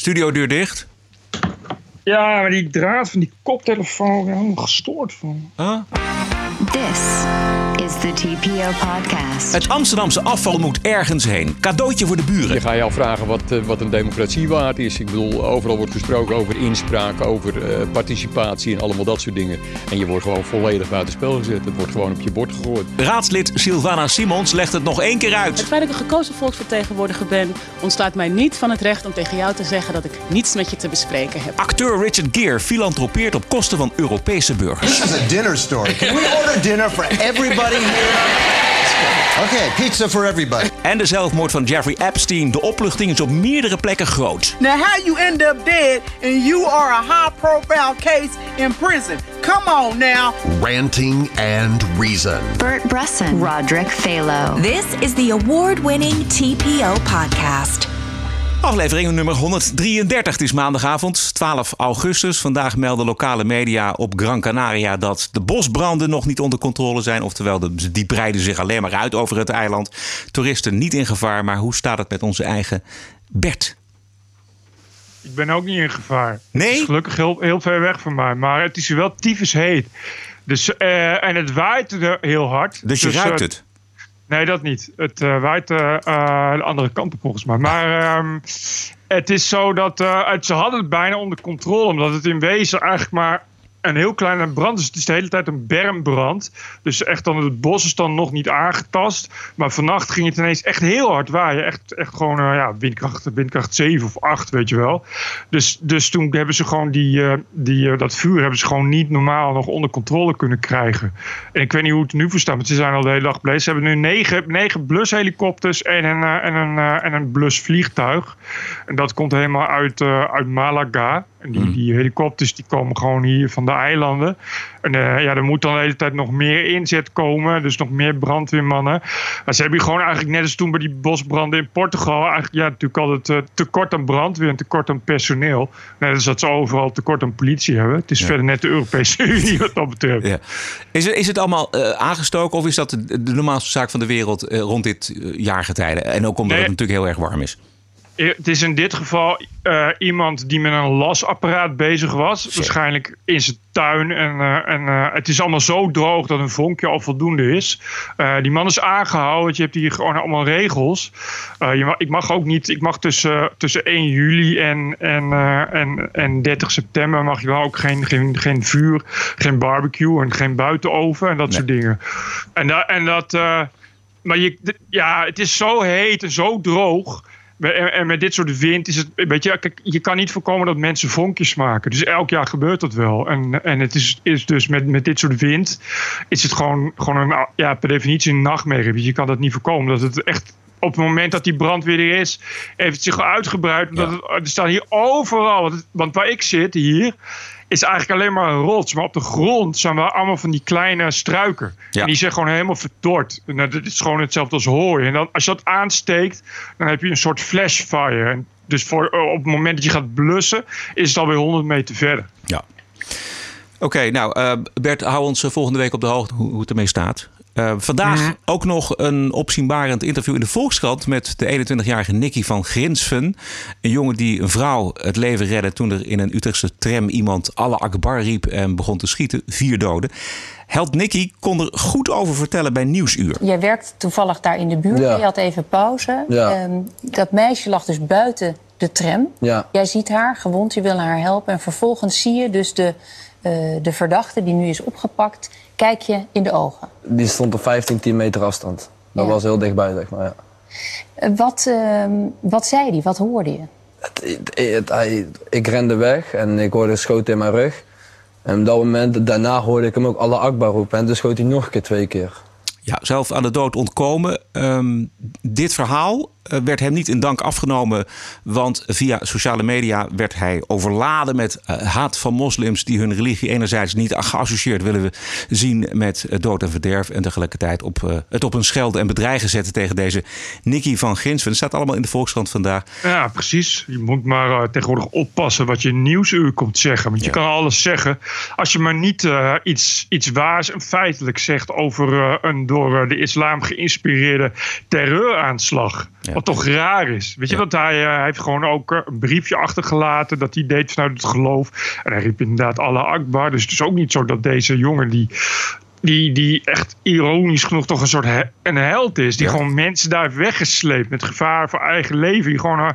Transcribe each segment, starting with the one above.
Studiodeur dicht. Ja, maar die draad van die koptelefoon, helemaal gestoord van. Huh? This is the TPO podcast. Het Amsterdamse afval moet ergens heen. Cadeautje voor de buren. Je gaat je afvragen wat, eh, wat een democratie waard is. Ik bedoel, overal wordt gesproken over inspraak, over eh, participatie en allemaal dat soort dingen. En je wordt gewoon volledig buitenspel gezet. Het wordt gewoon op je bord gegooid. Raadslid Sylvana Simons legt het nog één keer uit. Het feit dat ik een gekozen volksvertegenwoordiger ben, ontstaat mij niet van het recht om tegen jou te zeggen dat ik niets met je te bespreken heb. Acteur Richard Gere filantropeert op kosten van Europese burgers. This is a dinner story. Can we order dinner for everybody here? Okay, pizza for everybody. En de zelfmoord van Jeffrey Epstein. De opluchting is op meerdere plekken groot. Now, how you end up dead and you are a high profile case in prison? Come on now. Ranting and Reason. Bert Bresson, Roderick Phalo. This is the award winning TPO podcast. Aflevering nummer 133. Het is maandagavond, 12 augustus. Vandaag melden lokale media op Gran Canaria dat de bosbranden nog niet onder controle zijn. Oftewel, de- die breiden zich alleen maar uit over het eiland. Toeristen niet in gevaar, maar hoe staat het met onze eigen Bert? Ik ben ook niet in gevaar. Nee? Het is gelukkig heel, heel ver weg van mij. Maar het is wel tyfus heet. Dus, eh, en het waait er heel hard. Dus je ruikt eh, het. Nee, dat niet. Het eh, waait eh, eh, de andere kant op volgens mij. Maar ehm, het is zo dat het, ze hadden het bijna onder controle. Omdat het in wezen eigenlijk maar een heel kleine brand is. Het is de hele tijd een bermbrand. Dus echt dan het bos is dan nog niet aangetast. Maar vannacht ging het ineens echt heel hard waaien. Echt, echt gewoon eh, ja, windkracht, windkracht 7 of 8, weet je wel. Dus, dus toen hebben ze gewoon die, eh, die, eh, dat vuur hebben ze gewoon niet normaal nog onder controle kunnen krijgen. En ik weet niet hoe het nu voor staat, want ze zijn al de hele dag bezig. Ze hebben nu negen, negen blushelikopters en een, en, een, en een blusvliegtuig. En dat komt helemaal uit, uit Malaga. En die, die helikopters die komen gewoon hier van de eilanden. En eh, ja, er moet dan de hele tijd nog meer inzet komen. Dus nog meer brandweermannen. Maar ze hebben hier gewoon eigenlijk net als toen bij die bosbranden in Portugal. Eigenlijk ja, natuurlijk altijd eh, tekort aan brandweer en tekort aan personeel. Net als dat ze overal tekort aan politie hebben. Het is verder net de Europese Unie wat dat betreft. Ja. Is, het- is het allemaal eh, aangestoken of is dat de, de normaalste zaak van de wereld rond dit jaargetijde? En ook omdat Nee. het natuurlijk heel erg warm is. Eh, Het is in dit geval eh, iemand die met een lasapparaat bezig was. Waarschijnlijk in zijn tuin. En, eh, en het is allemaal zo droog dat een vonkje al voldoende is. Die man is aangehouden. want Je hebt hier gewoon allemaal regels. Je mag, ik mag ook niet. Ik mag tussen, tussen 1 juli en, en, en, en 30 september. mag je wel ook geen, geen, geen vuur, geen barbecue en geen buitenoven en dat soort dingen. En, da, en dat. maar je, ja, het is zo heet en zo droog. En, en met dit soort wind is het. Weet je, kijk, je kan niet voorkomen dat mensen vonkjes maken. Dus elk jaar gebeurt dat wel. En, en het is, is dus met, met dit soort wind. Is het gewoon, gewoon een, ja, per definitie een nachtmerrie. Want je kan dat niet voorkomen. Dat het echt. Op het moment dat die brandweer er is, heeft het zich uitgebreid. Omdat het, er staan hier overal. Want waar ik zit hier, is eigenlijk alleen maar een rots. Maar op de grond zijn wel allemaal van die kleine struiken. Ja. En die zijn gewoon helemaal verdord. En dat is gewoon hetzelfde als hooi. En dan, als je dat aansteekt, dan heb je een soort flashfire. En dus voor, op het moment dat je gaat blussen, is het alweer 100 meter verder. Ja. Oké, nou eh, Bert, hou ons eh, volgende week op de hoogte hoe, hoe het ermee staat. Eh, vandaag ook nog een opzienbarend interview in de Volkskrant met de 21-jarige Nicky van Grinsven. Een jongen die een vrouw het leven redde toen er in een Utrechtse tram iemand alle akbar riep en begon te schieten. Vier doden. Held Nicky kon er goed over vertellen bij Nieuwsuur. Jij werkt toevallig daar in de buurt. Ja. Je had even pauze. Ja. Ehm, dat meisje lag dus buiten de tram. Ja. Jij ziet haar gewond, je wil haar helpen. En vervolgens zie je dus de, eh, de verdachte die nu is opgepakt. Kijk je in de ogen. Die stond op 15, 10 meter afstand. Dat Ja. was heel dichtbij, zeg maar. Ja. Eh, wat, ehm, wat zei die? Wat hoorde je? Het, het- het- hij- ik rende weg en ik hoorde schoten in mijn rug. En op dat moment, daarna hoorde ik hem ook alle Akbar roepen. En toen schoot hij nog een keer twee keer. Ja, zelf aan de dood ontkomen. Ehm, dit verhaal werd hem niet in dank afgenomen. Want via sociale media werd hij overladen met eh, haat van moslims. die hun religie enerzijds niet geassocieerd willen zien met eh, dood en verderf. en tegelijkertijd op, eh, het op een schelden en bedreigen zetten tegen deze Nicky van Grinsven. Dat staat allemaal in de Volkskrant vandaag. Ja, precies. Je moet maar eh, tegenwoordig oppassen wat je nieuwsuur komt zeggen. Want je kan alles zeggen. Als je maar niet eh, iets, iets waars en feitelijk zegt over eh, een door eh, de islam geïnspireerde terreuraanslag. Wat toch raar is. Weet je, want hij, eh, hij heeft gewoon ook eh, een briefje achtergelaten dat hij deed vanuit het geloof. En hij riep inderdaad Allah Akbar. Dus het is ook niet zo dat deze jongen die die, die echt ironisch genoeg toch een soort he een held is. Die gewoon mensen daar heeft weggesleept met gevaar voor eigen leven. Die gewoon, eh,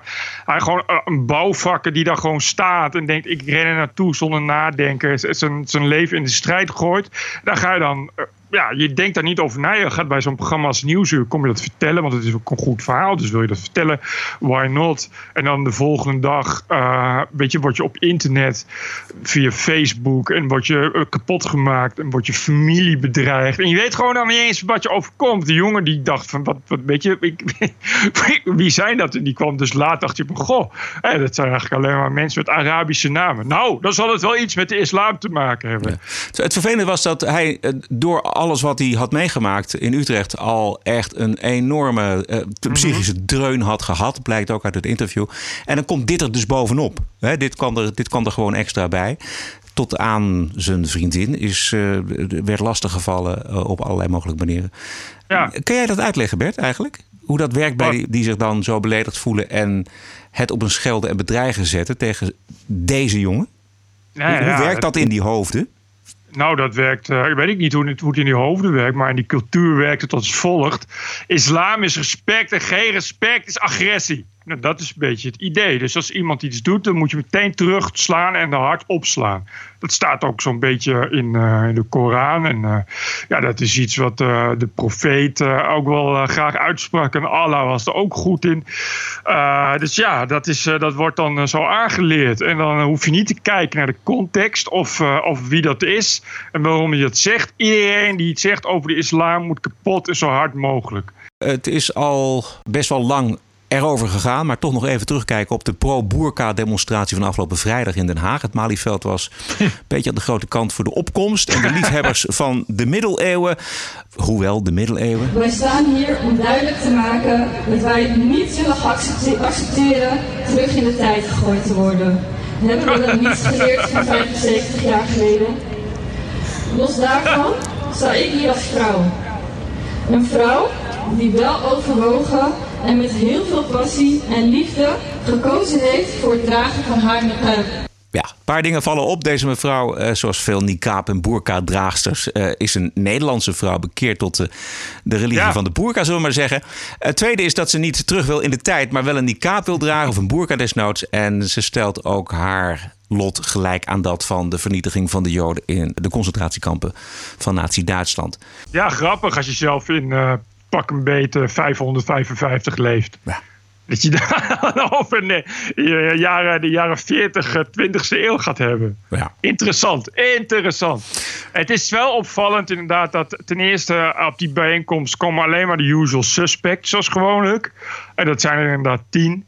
hij gewoon een bouwvakker die daar gewoon staat en denkt ik ren er naartoe zonder nadenken. Zijn, zijn leven in de strijd gooit. Daar ga je dan ja, je denkt daar niet over na. Je gaat bij zo'n programma als Nieuwsuur, kom je dat vertellen, want het is ook een goed verhaal. Dus wil je dat vertellen, why not? En dan de volgende dag, uh, weet je, word je op internet via Facebook en word je uh, kapot gemaakt en word je familie bedreigd. En je weet gewoon dan niet eens wat je overkomt. De jongen die dacht van, wat, wat weet je, ik, wie zijn dat? En die kwam dus laat, dacht je van, goh, hè, dat zijn eigenlijk alleen maar mensen met Arabische namen. Nou, dan zal het wel iets met de islam te maken hebben. Het vervelende was dat hij uh, door alles wat hij had meegemaakt in Utrecht al echt een enorme uh, psychische dreun had gehad. Blijkt ook uit het interview. En dan komt dit er dus bovenop. Hè, dit, kan er, dit kan er gewoon extra bij. Tot aan zijn vriendin is, uh, werd lastiggevallen uh, op allerlei mogelijke manieren. Ja. Kan jij dat uitleggen, Bert, eigenlijk? Hoe dat werkt bij die, die zich dan zo beledigd voelen en het op een schelden en bedreigen zetten tegen deze jongen? Ja, hoe, werkt dat in die hoofden? Nou, dat werkt. Uh, weet ik niet hoe het, hoe het in die hoofden werkt, maar in die cultuur werkt het als volgt: Islam is respect en geen respect is agressie. Nou, dat is een beetje het idee. Dus als iemand iets doet, dan moet je meteen terugslaan en de hard opslaan. Dat staat ook zo'n beetje in, uh, in, de Koran. En uh, ja, dat is iets wat uh, de profeet ook wel graag uitsprak. En Allah was er ook goed in. dus ja, dat, is, dat wordt dan zo aangeleerd. En dan hoef je niet te kijken naar de context of, of wie dat is. En waarom je dat zegt. Iedereen die iets zegt over de islam moet kapot en zo hard mogelijk. Het is al best wel lang erover gegaan. Maar toch nog even terugkijken op de pro-Boerka-demonstratie van afgelopen vrijdag in Den Haag. Het Malieveld was een beetje aan de grote kant voor de opkomst. En de liefhebbers van de middeleeuwen, hoewel de middeleeuwen... Wij staan hier om duidelijk te maken dat wij niet zullen accepteren terug in de tijd gegooid te worden. Hebben we dat niet geleerd van 75 jaar geleden? Los daarvan sta ik hier als vrouw. Een vrouw die wel overwogen en met heel veel passie en liefde gekozen heeft voor het dragen van haar niqab. Ja, een paar dingen vallen op. Deze mevrouw, uh, zoals veel niqab en burka-draagsters, uh, is een Nederlandse vrouw bekeerd tot de, de religie ja. van de burka, zullen we maar zeggen. Het tweede is dat ze niet terug wil in de tijd, maar wel een niqab wil dragen of een burka desnoods. En ze stelt ook haar lot gelijk aan dat van de vernietiging van de Joden in de concentratiekampen van Nazi-Duitsland. Ja, grappig als je zelf in uh, pak een beetje 555 leeft. Ja. Dat je daar over de jaren, de jaren 40, 20e eeuw gaat hebben. Ja. Interessant, interessant. Het is wel opvallend inderdaad dat ten eerste op die bijeenkomst komen alleen maar de usual suspects zoals gewoonlijk. En dat zijn er inderdaad tien.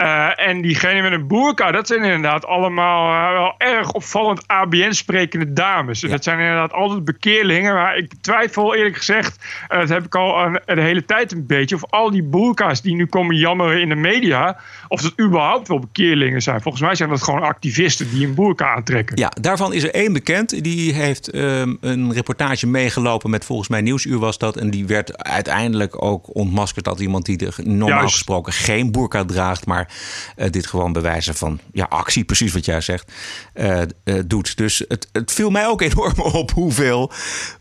Uh, en diegene met een boerka, dat zijn inderdaad allemaal uh, wel erg opvallend ABN-sprekende dames. Ja. Dat zijn inderdaad altijd bekeerlingen. Maar ik twijfel eerlijk gezegd, en dat heb ik al uh, de hele tijd een beetje, of al die boerka's die nu komen jammeren in de media, of dat überhaupt wel bekeerlingen zijn. Volgens mij zijn dat gewoon activisten die een boerka aantrekken. Ja, daarvan is er één bekend. Die heeft um, een reportage meegelopen met volgens mij Nieuwsuur was dat. En die werd uiteindelijk ook ontmaskerd als iemand die er normaal Juist. gesproken geen boerka draagt, maar uh, dit gewoon bewijzen van ja, actie, precies wat jij zegt, uh, uh, doet. Dus het, het viel mij ook enorm op hoeveel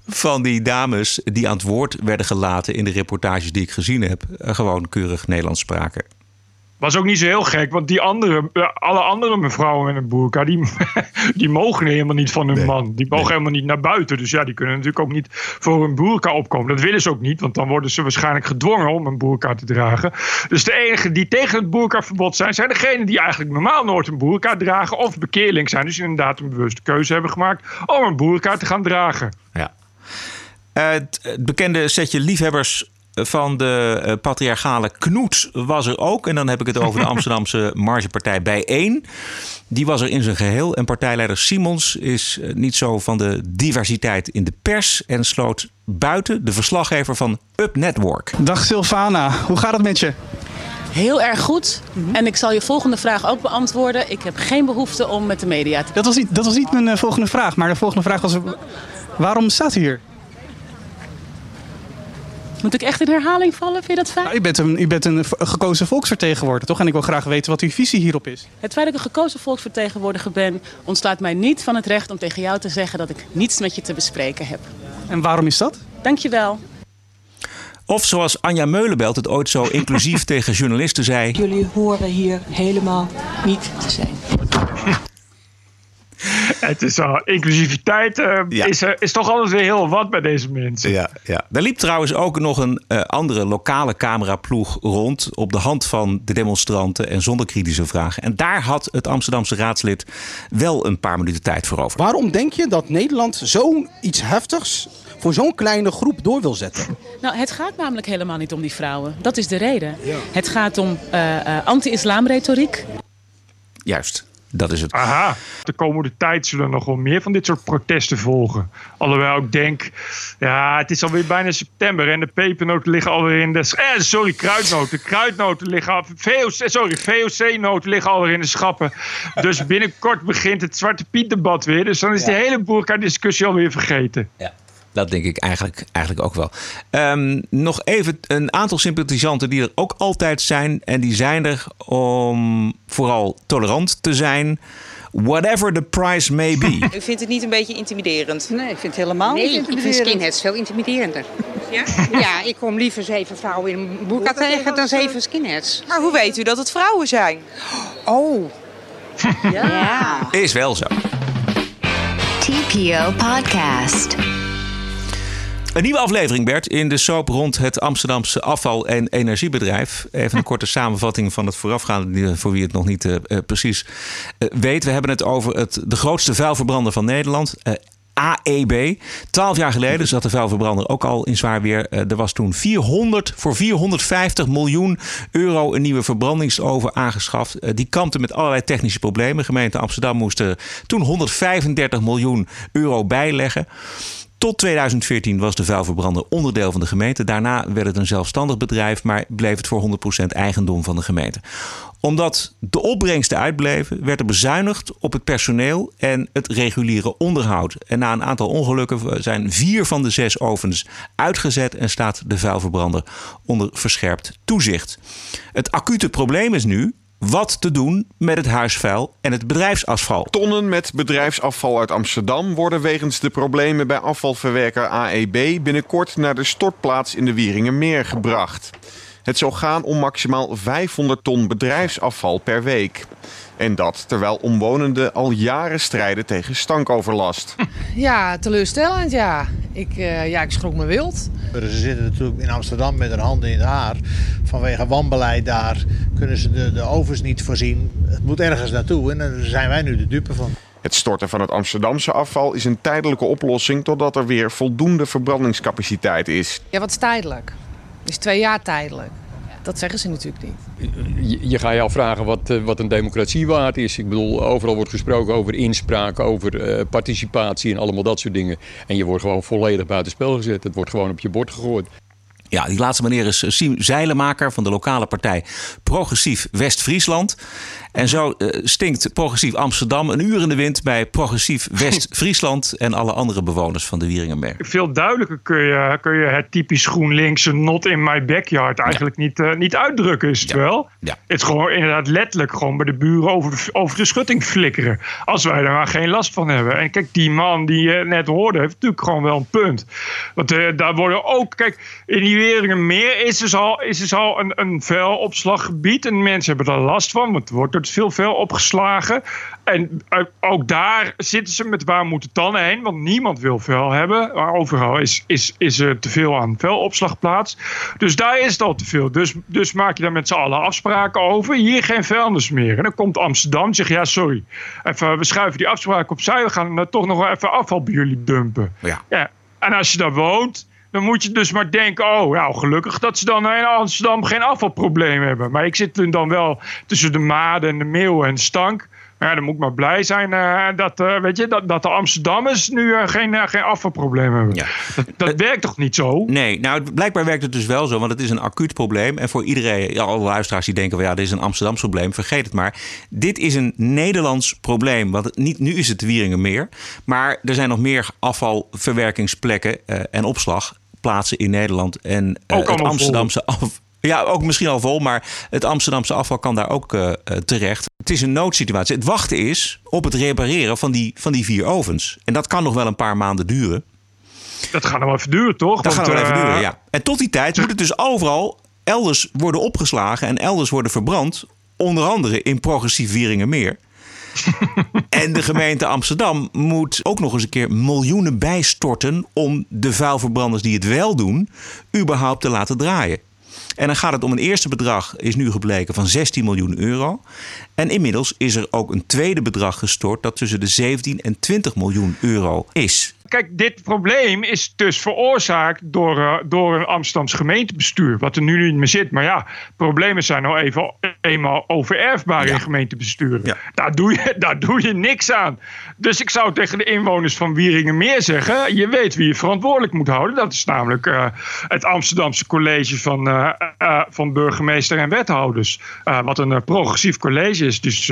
van die dames die aan het woord werden gelaten in de reportages die ik gezien heb, gewoon keurig Nederlands spraken. Was ook niet zo heel gek, want die andere, alle andere mevrouwen met een boerka, die, die mogen helemaal niet van hun nee. man. Die mogen nee. helemaal niet naar buiten. Dus ja, die kunnen natuurlijk ook niet voor een boerka opkomen. Dat willen ze ook niet, want dan worden ze waarschijnlijk gedwongen om een boerka te dragen. Dus de enigen die tegen het boerkaverbod zijn, zijn degenen die eigenlijk normaal nooit een boerka dragen of bekeerling zijn. Dus inderdaad een bewuste keuze hebben gemaakt om een boerka te gaan dragen. Ja. Uh, het, het bekende setje liefhebbers van de uh, patriarchale Knoet was er ook. En dan heb ik het over de Amsterdamse margepartij Bijeen. Die was er in zijn geheel. En partijleider Simons is uh, niet zo van de diversiteit in de pers. En sloot buiten de verslaggever van Up Network. Dag Sylvana, hoe gaat het met je? Heel erg goed. En ik zal je volgende vraag ook beantwoorden. Ik heb geen behoefte om met de media te... Dat was niet, dat was niet mijn uh, volgende vraag. Maar de volgende vraag was... Waarom staat u hier? Moet ik echt in herhaling vallen? Vind je dat fijn? Nou, u, bent een, u bent een gekozen volksvertegenwoordiger, toch? En ik wil graag weten wat uw visie hierop is. Het feit dat ik een gekozen volksvertegenwoordiger ben, ontslaat mij niet van het recht om tegen jou te zeggen dat ik niets met je te bespreken heb. En waarom is dat? Dankjewel. Of zoals Anja Meulenbelt het ooit zo inclusief tegen journalisten zei... Jullie horen hier helemaal niet te zijn. Het is al, inclusiviteit eh, is, is toch altijd weer heel wat bij deze mensen. Ja, ja. Er liep trouwens ook nog een eh, andere lokale cameraploeg rond op de hand van de demonstranten en zonder kritische vragen. En daar had het Amsterdamse raadslid wel een paar minuten tijd voor over. Waarom denk je dat Nederland zo'n iets heftigs voor zo'n kleine groep door wil zetten? Nou, het gaat namelijk helemaal niet om die vrouwen. Dat is de reden. Het gaat om eh, eh, anti-islamretoriek. Juist, dat is het. Aha, de komende tijd zullen er nog wel meer van dit soort protesten volgen. Alhoewel ik denk, ja, het is alweer bijna september en de pepernoten liggen alweer in de... Eh, sorry, kruidnoten. Kruidnoten liggen... al- VOC, sorry, VOC-noten liggen alweer in de schappen. Dus binnenkort begint het Zwarte Piet-debat weer. Dus dan is die hele boerka-discussie alweer vergeten. Dat denk ik eigenlijk, eigenlijk ook wel. Ehm, nog even een aantal sympathisanten die er ook altijd zijn. En die zijn er om vooral tolerant te zijn. Whatever the price may be. U vindt het niet een beetje intimiderend? Nee, ik vind het helemaal Nee, niet ik vind intimiderend. skinheads veel intimiderender. Ja? Ja, ik kom liever zeven vrouwen in een boerka tegen dan zeven skinheads. Maar hoe weet u dat het vrouwen zijn? Oh. Ja. Is wel zo. TPO Podcast. Een nieuwe aflevering, Bert, in de soap rond het Amsterdamse afval- en energiebedrijf. Even een korte samenvatting van het voorafgaande, voor wie het nog niet eh, eh, precies eh, weet. We hebben het over het, de grootste vuilverbrander van Nederland. AEB. Twaalf jaar geleden zat de vuilverbrander ook al in zwaar weer. Er was toen 400, voor 450 miljoen euro een nieuwe verbrandingsoven aangeschaft. Die kampte met allerlei technische problemen. Gemeente Amsterdam moest er toen 135 miljoen euro bijleggen. Tot 2014 was de vuilverbrander onderdeel van de gemeente. Daarna werd het een zelfstandig bedrijf, maar bleef het voor 100% eigendom van de gemeente. Omdat de opbrengsten uitbleven, werd er bezuinigd op het personeel en het reguliere onderhoud. En na een aantal ongelukken zijn vier van de zes ovens uitgezet en staat de vuilverbrander onder verscherpt toezicht. Het acute probleem is nu wat te doen met het huisvuil en het bedrijfsasfal. Tonnen met bedrijfsafval uit Amsterdam worden wegens de problemen bij afvalverwerker AEB binnenkort naar de stortplaats in de Wieringermeer gebracht. Het zou gaan om maximaal 500 ton bedrijfsafval per week. En dat terwijl omwonenden al jaren strijden tegen stankoverlast. Ja, teleurstellend, ja. Ik, eh, ja, ik schrok me wild. Ze zitten natuurlijk in Amsterdam met hun handen in het haar. Vanwege wanbeleid daar kunnen ze de, de ovens niet voorzien. Het moet ergens naartoe en daar zijn wij nu de dupe van. Het storten van het Amsterdamse afval is een tijdelijke oplossing totdat er weer voldoende verbrandingscapaciteit is. Ja, wat is tijdelijk? Is twee jaar tijdelijk? Dat zeggen ze natuurlijk niet. Je, je gaat je afvragen wat, eh, wat een democratie waard is. Ik bedoel, overal wordt gesproken over inspraak, over eh, participatie en allemaal dat soort dingen. En je wordt gewoon volledig buitenspel gezet. Het wordt gewoon op je bord gegooid. Ja, die laatste meneer is eh, Siem Zeilenmaker van de lokale partij Progressief West-Friesland. En zo eh, stinkt Progressief Amsterdam een uur in de wind bij Progressief West-Friesland en alle andere bewoners van de Wieringenberg. Veel duidelijker kun je, kun je het typisch GroenLinkse not in my backyard eigenlijk niet, eh, niet uitdrukken, is het wel? Ja. Het is gewoon inderdaad letterlijk gewoon bij de buren over de, over de schutting flikkeren. Als wij er maar geen last van hebben. En kijk, die man die je net hoorde, heeft natuurlijk gewoon wel een punt. Want daar worden ook, kijk, in die Wieringenmeer is dus al, is dus al een, een vuilopslaggebied. En mensen hebben daar last van, want er wordt er veel vuil opgeslagen. En eh, ook daar zitten ze met waar moet het dan heen? Want niemand wil vuil hebben. Maar overal is, is, is er te veel aan vuilopslagplaats. Dus daar is het al te veel. Dus, dus maak je daar met z'n allen afspraken over. Hier geen vuilnis meer. En dan komt Amsterdam zegt ja sorry. Even, we schuiven die afspraken opzij. We gaan er toch nog wel even afval bij jullie dumpen. Ja. Ja, en als je daar woont, dan moet je dus maar denken: oh, nou gelukkig dat ze dan in Amsterdam geen afvalprobleem hebben. Maar ik zit dan wel tussen de maden en de meeuwen en stank. Ja, dan moet ik maar blij zijn eh, dat, eh, weet je, dat, dat de Amsterdammers nu eh, geen, geen afvalprobleem hebben. Dat, dat werkt toch niet zo? Nee, nou blijkbaar werkt het dus wel zo, want het is een acuut probleem. En voor iedereen, ja, alle luisteraars die denken: van, ja, dit is een Amsterdams probleem, vergeet het maar. Dit is een Nederlands probleem. Want niet, nu is het Wieringenmeer, maar er zijn nog meer afvalverwerkingsplekken en opslag. plaatsen in Nederland. En Ook het Amsterdamse af. Ja, ook misschien al vol, maar het Amsterdamse afval kan daar ook eh, eh, terecht. Het is een noodsituatie. Het wachten is op het repareren van die, van die vier ovens. En dat kan nog wel een paar maanden duren. Dat gaat nog wel even duren, toch? Dat Want, gaat wel even eh, duren, ja. En tot die tijd moet het dus overal elders worden opgeslagen en elders worden verbrand. Onder andere in progressief Wieringenmeer. en de gemeente Amsterdam moet ook nog eens een keer miljoenen bijstorten om de vuilverbranders die het wel doen, überhaupt te laten draaien. En dan gaat het om een eerste bedrag, is nu gebleken, van 16 miljoen euro. En inmiddels is er ook een tweede bedrag gestort dat tussen de 17 en 20 miljoen euro is. Kijk, dit probleem is dus veroorzaakt door, eh, door een Amsterdams gemeentebestuur. Wat er nu niet meer zit. Maar ja, problemen zijn nou even eenmaal overerfbaar in gemeentebesturen. Daar, doe je, daar doe je niks aan. Dus ik zou tegen de inwoners van Wieringenmeer zeggen... je weet wie je verantwoordelijk moet houden. Dat is namelijk eh, het Amsterdamse college van, eh, van burgemeester en wethouders. Wat een progressief college is. Dus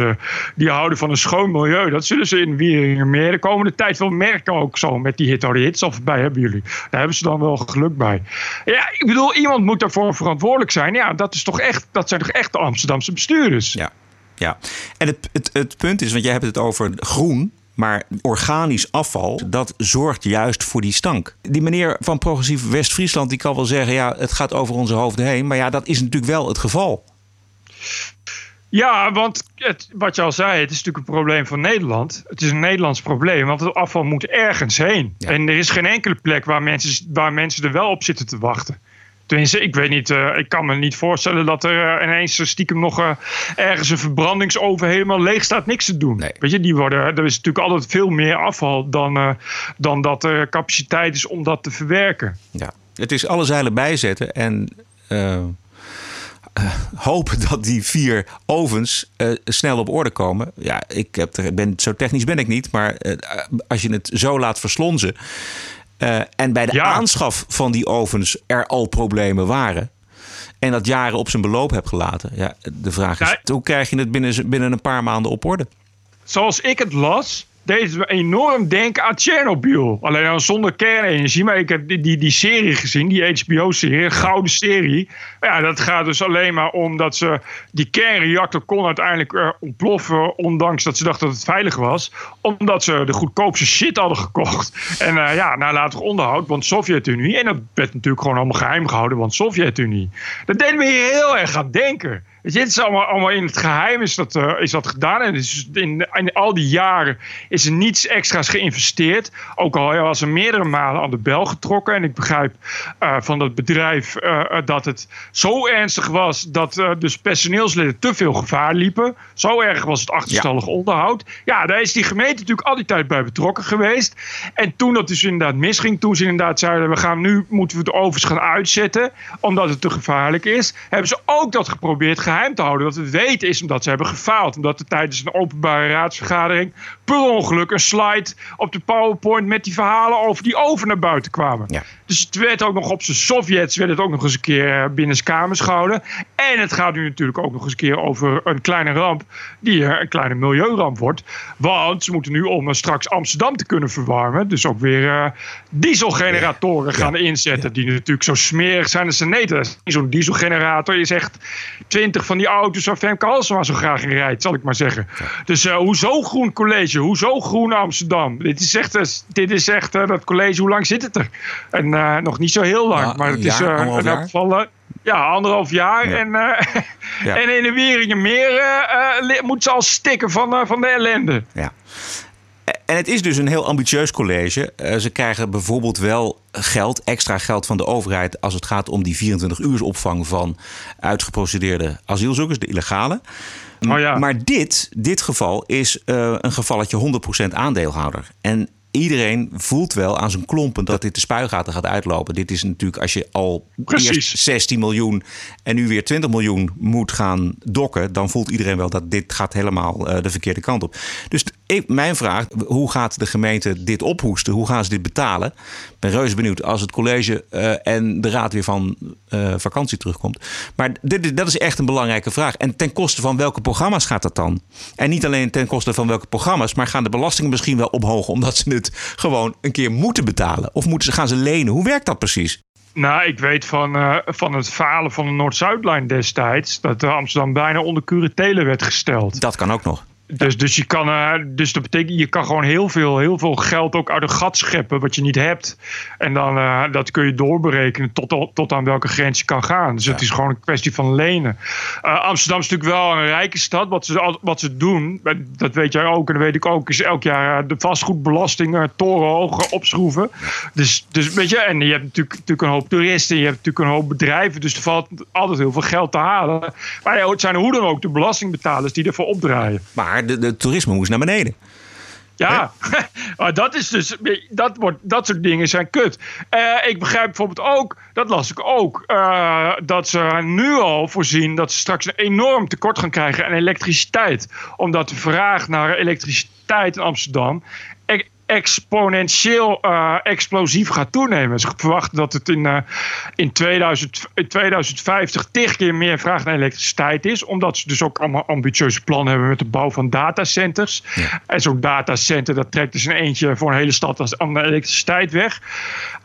die houden van een schoon milieu. Dat zullen ze in Wieringenmeer de komende tijd wel merken ook zo met die hit or hits al voorbij hebben jullie. Daar hebben ze dan wel geluk bij. Ja, ik bedoel, iemand moet daarvoor verantwoordelijk zijn. Ja, dat, is toch echt, dat zijn toch echt de Amsterdamse bestuurders. Ja, ja. En het, het, het punt is, want jij hebt het over groen. Maar organisch afval, dat zorgt juist voor die stank. Die meneer van Progressief West-Friesland, die kan wel zeggen... ja, het gaat over onze hoofden heen. Maar ja, dat is natuurlijk wel het geval. Ja, want het, wat je al zei, het is natuurlijk een probleem van Nederland. Het is een Nederlands probleem, want het afval moet ergens heen. En er is geen enkele plek waar mensen, waar mensen er wel op zitten te wachten. Tenminste, ik weet niet, eh, ik kan me niet voorstellen dat er eh, ineens stiekem nog eh, ergens een verbrandingsoven helemaal leeg staat, niks te doen. Weet je, die worden, er is natuurlijk altijd veel meer afval dan, dan dat er capaciteit is om dat te verwerken. Ja. Het is alle zeilen bijzetten en eh, hopen dat die vier ovens eh, snel op orde komen. Ja, ik heb er, ben, zo technisch ben ik niet, maar eh, als je het zo laat verslonzen. en bij de aanschaf van die ovens er al problemen waren. En dat jaren op zijn beloop hebt gelaten. Ja, de vraag is: hoe krijg je het binnen, binnen een paar maanden op orde? zoals ik het las, deed me enorm denken aan Tsjernobyl. Alleen dan zonder kernenergie. Maar ik heb die, die, die serie gezien, die HBO-serie, gouden serie. Ja, dat gaat dus alleen maar om dat ze... Die kernreactor kon uiteindelijk eh, ontploffen... ondanks dat ze dachten dat het veilig was. Omdat ze de goedkoopste shit hadden gekocht. En eh, ja, nalatig onderhoud, want Sovjet-Unie. En dat werd natuurlijk gewoon allemaal geheim gehouden, want Sovjet-Unie. Dat deed me heel erg aan denken. Het is allemaal, allemaal in het geheim is dat, eh, is dat gedaan. En dus in, in al die jaren is er niets extra's geïnvesteerd. Ook al was er meerdere malen aan de bel getrokken. En ik begrijp eh, van dat bedrijf eh, dat het zo ernstig was... dat dus personeelsleden te veel gevaar liepen. Zo erg was het achterstallig onderhoud. Ja, daar is die gemeente natuurlijk al die tijd bij betrokken geweest. En toen dat dus inderdaad misging... toen ze inderdaad zeiden... we gaan nu moeten we de ovens gaan uitzetten... omdat het te gevaarlijk is... hebben ze ook dat geprobeerd geheim te houden. Dat het weten is omdat ze hebben gefaald. Omdat er tijdens een openbare raadsvergadering... per ongeluk een slide op de PowerPoint... met die verhalen over die oven naar buiten kwamen. Dus het werd ook nog op zijn Sovjets... werd het ook nog eens een keer eh, binnen kamers gehouden. En het gaat nu natuurlijk ook nog eens een keer over een kleine ramp... die een kleine milieuramp wordt. Want ze moeten nu om eh, straks Amsterdam te kunnen verwarmen... dus ook weer eh, dieselgeneratoren gaan inzetten... die natuurlijk zo smerig zijn als ze neten. Zo'n dieselgenerator is echt 20 van die auto's waar Femke Halsema zo graag in rijdt, zal ik maar zeggen. Dus eh, hoezo groen college? Hoezo groen Amsterdam? Dit is echt, dit is echt dat college, hoe lang zit het er? En eh, nog niet zo heel lang, Nou, maar het is jaar, anderhalf in elk jaar? geval... eh, ja, anderhalf jaar. En, Ja. en in de Wieringenmeer moet ze al stikken van, van de ellende. Ja. En het is dus een heel ambitieus college. Ze krijgen bijvoorbeeld wel geld, extra geld van de overheid... als het gaat om die 24 uur opvang van uitgeprocedeerde asielzoekers, de illegale. Maar dit, dit geval is eh, een gevalletje 100% aandeelhouder. En iedereen voelt wel aan zijn klompen dat dit de spuigaten gaat uitlopen. Dit is natuurlijk als je al Precies. eerst 16 miljoen en nu weer 20 miljoen moet gaan dokken, dan voelt iedereen wel dat dit gaat helemaal eh, de verkeerde kant op. Dus ik, mijn vraag, hoe gaat de gemeente dit ophoesten? Hoe gaan ze dit betalen? Ik ben reuze benieuwd als het college eh, en de raad weer van eh, vakantie terugkomt. Maar dit, dat is echt een belangrijke vraag. En ten koste van welke programma's gaat dat dan? En niet alleen ten koste van welke programma's, maar gaan de belastingen misschien wel omhoog omdat ze het gewoon een keer moeten betalen? Of moeten ze, gaan ze lenen? Hoe werkt dat precies? Nou, ik weet van, eh, van het falen van de Noord-Zuidlijn destijds... dat Amsterdam bijna onder curatele werd gesteld. Dat kan ook nog. Dus, dus, je kan, eh, dus dat betekent, je kan gewoon heel veel, heel veel geld ook uit een gat scheppen wat je niet hebt. En dan uh, dat kun je doorberekenen tot, tot aan welke grens je kan gaan. Dus het is gewoon een kwestie van lenen. Uh, Amsterdam is natuurlijk wel een rijke stad. Wat ze, wat ze doen, dat weet jij ook en dat weet ik ook, is elk jaar de vastgoedbelasting torenhoog opschroeven. Dus, dus weet je, en je hebt natuurlijk, natuurlijk een hoop toeristen, je hebt natuurlijk een hoop bedrijven. Dus er valt altijd heel veel geld te halen. Maar ja, het zijn hoe dan ook de belastingbetalers die ervoor opdraaien. Maar de, de toerisme moest naar beneden. Ja, maar dat is dus. Dat, wordt, dat soort dingen zijn kut. Uh, ik begrijp bijvoorbeeld ook, dat las ik ook, uh, dat ze nu al voorzien dat ze straks een enorm tekort gaan krijgen aan elektriciteit. Omdat de vraag naar elektriciteit in Amsterdam exponentieel uh, explosief gaat toenemen. Ze verwachten dat het in, uh, in, 2000, in 2050 tig keer meer vraag naar elektriciteit is. Omdat ze dus ook allemaal ambitieuze plannen hebben met de bouw van datacenters. Ja. En zo'n datacenter dat trekt dus een eentje voor een hele stad als aan de elektriciteit weg.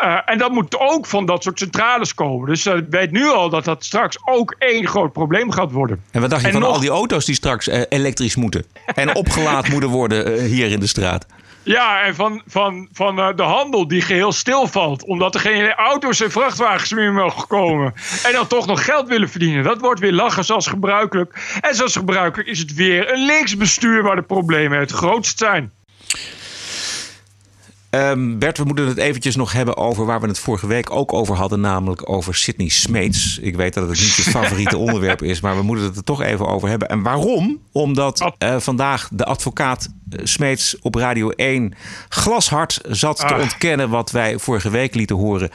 Uh, en dat moet ook van dat soort centrales komen. Dus ik weet nu al dat dat straks ook één groot probleem gaat worden. En wat dacht je en van nog... al die auto's die straks elektrisch moeten? En opgeladen moeten worden hier in de straat? Ja, en van, van, van uh, de handel die geheel stilvalt. Omdat er geen auto's en vrachtwagens meer mogen komen. En dan toch nog geld willen verdienen. Dat wordt weer lachen zoals gebruikelijk. En zoals gebruikelijk is het weer een linksbestuur waar de problemen het grootst zijn. Um, Bert, we moeten het eventjes nog hebben over waar we het vorige week ook over hadden, namelijk over Sydney Smeets. Ik weet dat het niet je favoriete onderwerp is, maar we moeten het er toch even over hebben. En waarom? Omdat uh, vandaag de advocaat Smeets op Radio 1 glashard zat te ontkennen wat wij vorige week lieten horen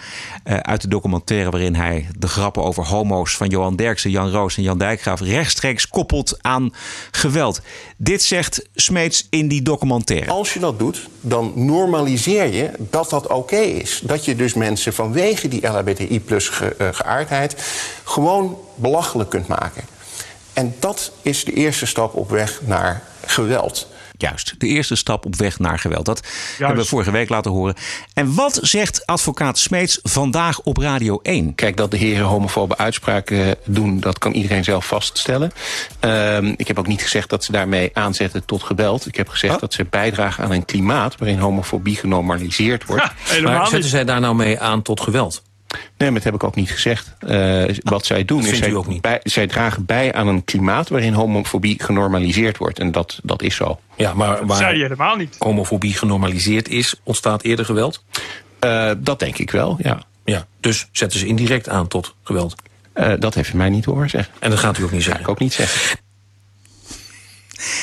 uh, uit de documentaire waarin hij de grappen over homo's van Johan Derksen, Jan Roos en Jan Dijkgraaf rechtstreeks koppelt aan geweld. Dit zegt Smeets in die documentaire. Als je dat doet, dan normaliseer je dat dat oké okay is. Dat je dus mensen vanwege die LHBTI plus ge, uh, geaardheid gewoon belachelijk kunt maken. En dat is de eerste stap op weg naar geweld. Juist, de eerste stap op weg naar geweld. Dat Juist. hebben we vorige week laten horen. En wat zegt advocaat Smeets vandaag op Radio 1? Kijk, dat de heren homofobe uitspraken doen, dat kan iedereen zelf vaststellen. Uh, ik heb ook niet gezegd dat ze daarmee aanzetten tot geweld. Ik heb gezegd oh. dat ze bijdragen aan een klimaat waarin homofobie genormaliseerd wordt. Ja, maar zetten zij daar nou mee aan tot geweld? Nee, maar dat heb ik ook niet gezegd. Uh, wat zij doen is, zij, bij, zij, dragen bij aan een klimaat... waarin homofobie genormaliseerd wordt. En dat, dat is zo. Ja, maar waar zei je helemaal niet. homofobie genormaliseerd is, ontstaat eerder geweld? Uh, dat denk ik wel, ja. ja. Dus zetten ze indirect aan tot geweld? Uh, dat heeft u mij niet horen zeggen. En dat gaat u ook niet zeggen? Ga ik ook niet zeggen.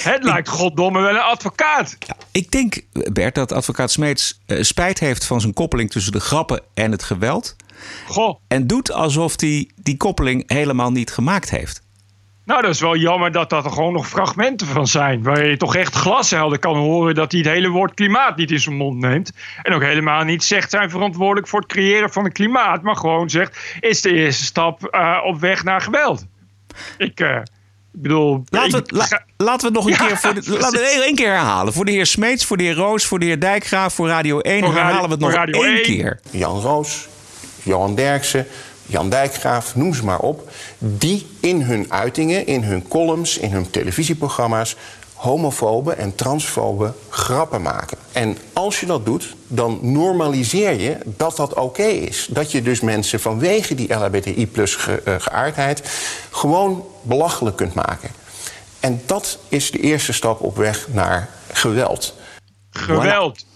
Het lijkt goddomme wel een advocaat. Ja, ik denk, Bert, dat advocaat Smeets uh, spijt heeft van zijn koppeling tussen de grappen en het geweld. Goh. En doet alsof hij die koppeling helemaal niet gemaakt heeft. Nou, dat is wel jammer dat dat er gewoon nog fragmenten van zijn. Waar je toch echt glashelder kan horen dat hij het hele woord klimaat niet in zijn mond neemt. En ook helemaal niet zegt zijn verantwoordelijk voor het creëren van een klimaat. Maar gewoon zegt, is de eerste stap uh, op weg naar geweld. Ik... Uh, ik bedoel, laten, we, la, laten we het nog een ja, keer voor de, laten we één keer herhalen. Voor de heer Smeets, voor de heer Roos, voor de heer Dijkgraaf, voor Radio 1. Voor herhalen radio, we het nog radio één 1. keer. Jan Roos, Johan Derksen, Jan Dijkgraaf, noem ze maar op. Die in hun uitingen, in hun columns, in hun televisieprogramma's homofobe en transfobe grappen maken. En als je dat doet, dan normaliseer je dat dat oké okay is. Dat je dus mensen vanwege die LHBTI plus ge, uh, geaardheid gewoon belachelijk kunt maken. En dat is de eerste stap op weg naar geweld. Geweld.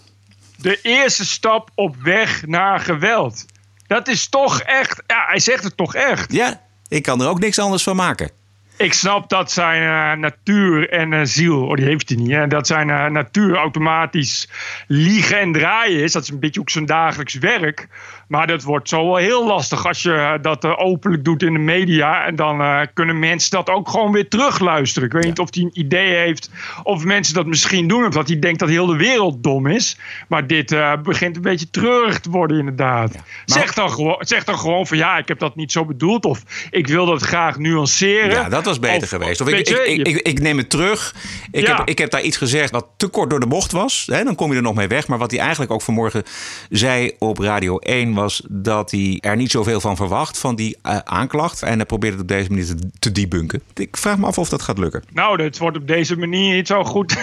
De eerste stap op weg naar geweld. Dat is toch echt. Ja, hij zegt het toch echt. Ja, ik kan er ook niks anders van maken. Ik snap dat zijn uh, natuur en uh, ziel, oh die heeft hij niet, hè? dat zijn uh, natuur automatisch liegen en draaien is. Dat is een beetje ook zijn dagelijks werk. Maar dat wordt zo wel heel lastig als je dat openlijk doet in de media. En dan kunnen mensen dat ook gewoon weer terugluisteren. Ik weet ja. niet of hij een idee heeft of mensen dat misschien doen. Of dat hij denkt dat heel de wereld dom is. Maar dit begint een beetje treurig te worden inderdaad. Ja. Maar... Zeg, dan gewoon, zeg dan gewoon van ja, ik heb dat niet zo bedoeld. Of ik wil dat graag nuanceren. Ja, dat was beter of, geweest. Of ik, je, ik, ik, ik, neem het terug. Ik, ja. heb, ik heb daar iets gezegd wat te kort door de bocht was. Hè, dan kom je er nog mee weg. Maar wat hij eigenlijk ook vanmorgen zei op Radio 1 was dat hij er niet zoveel van verwacht, van die eh, aanklacht. En hij probeert het op deze manier te, debunken. Ik vraag me af of dat gaat lukken. Nou, het wordt op deze manier niet zo goed.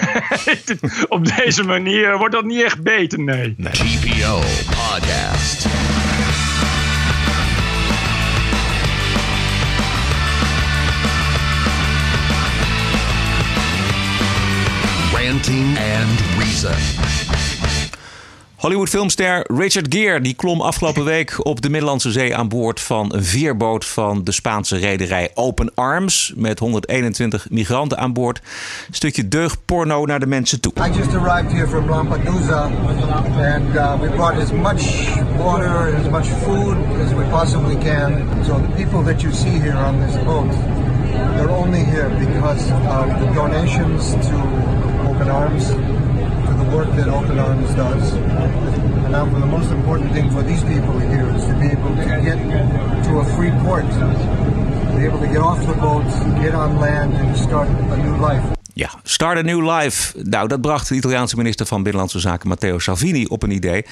op deze manier wordt dat niet echt beter, nee. TPO Podcast. Ranting and Reason. Hollywood filmster Richard Gere die klom afgelopen week op de Middellandse Zee aan boord van een veerboot van de Spaanse rederij Open Arms met 121 migranten aan boord. Stukje deugdporno naar de mensen toe. I just arrived here from Lampedusa and uh, we brought as much water and as much food as we possibly can. So the people that you see here on this boat, they're only here because of the donations to Open Arms, work that Open Arms does. And now for the most important thing for these people here is to be able to get to a free port, to be able to get off the boat, get on land and start a new life. Ja, Start a New Life. Nou, dat bracht de Italiaanse minister van Binnenlandse Zaken Matteo Salvini op een idee.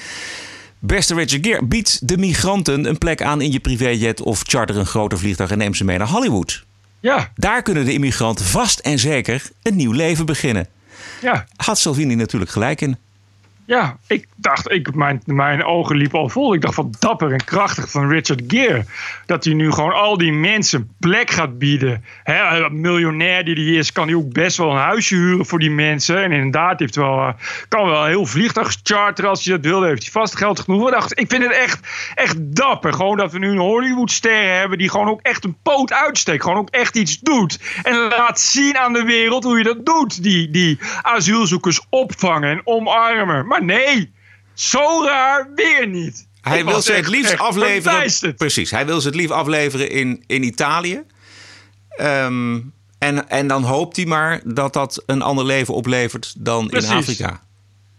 Beste Richard Gere, bied de migranten een plek aan in je privéjet of charter een groter vliegtuig en neem ze mee naar Hollywood. Ja. Daar kunnen de immigranten vast en zeker een nieuw leven beginnen. Ja. Had Salvini natuurlijk gelijk in. Ja, ik dacht, ik, mijn, mijn ogen liepen al vol. Ik dacht van dapper en krachtig van Richard Gere. Dat hij nu gewoon al die mensen plek gaat bieden. Hè, miljonair die hij is, kan hij ook best wel een huisje huren voor die mensen. En inderdaad, heeft wel, eh, kan wel heel vliegtuig charteren als hij dat wil. Heeft hij vast geld genoeg. Ik dacht, ik vind het echt, echt dapper. Gewoon dat we nu een Hollywoodster hebben die gewoon ook echt een poot uitsteekt. Gewoon ook echt iets doet. En laat zien aan de wereld hoe je dat doet. Die, die asielzoekers opvangen en omarmen. Maar nee, zo raar weer niet. Hij wil ze het liefst afleveren. Precies, hij wil ze het liefst afleveren in, in Italië. Ehm, en, en dan hoopt hij maar dat dat een ander leven oplevert dan Precies. in Afrika.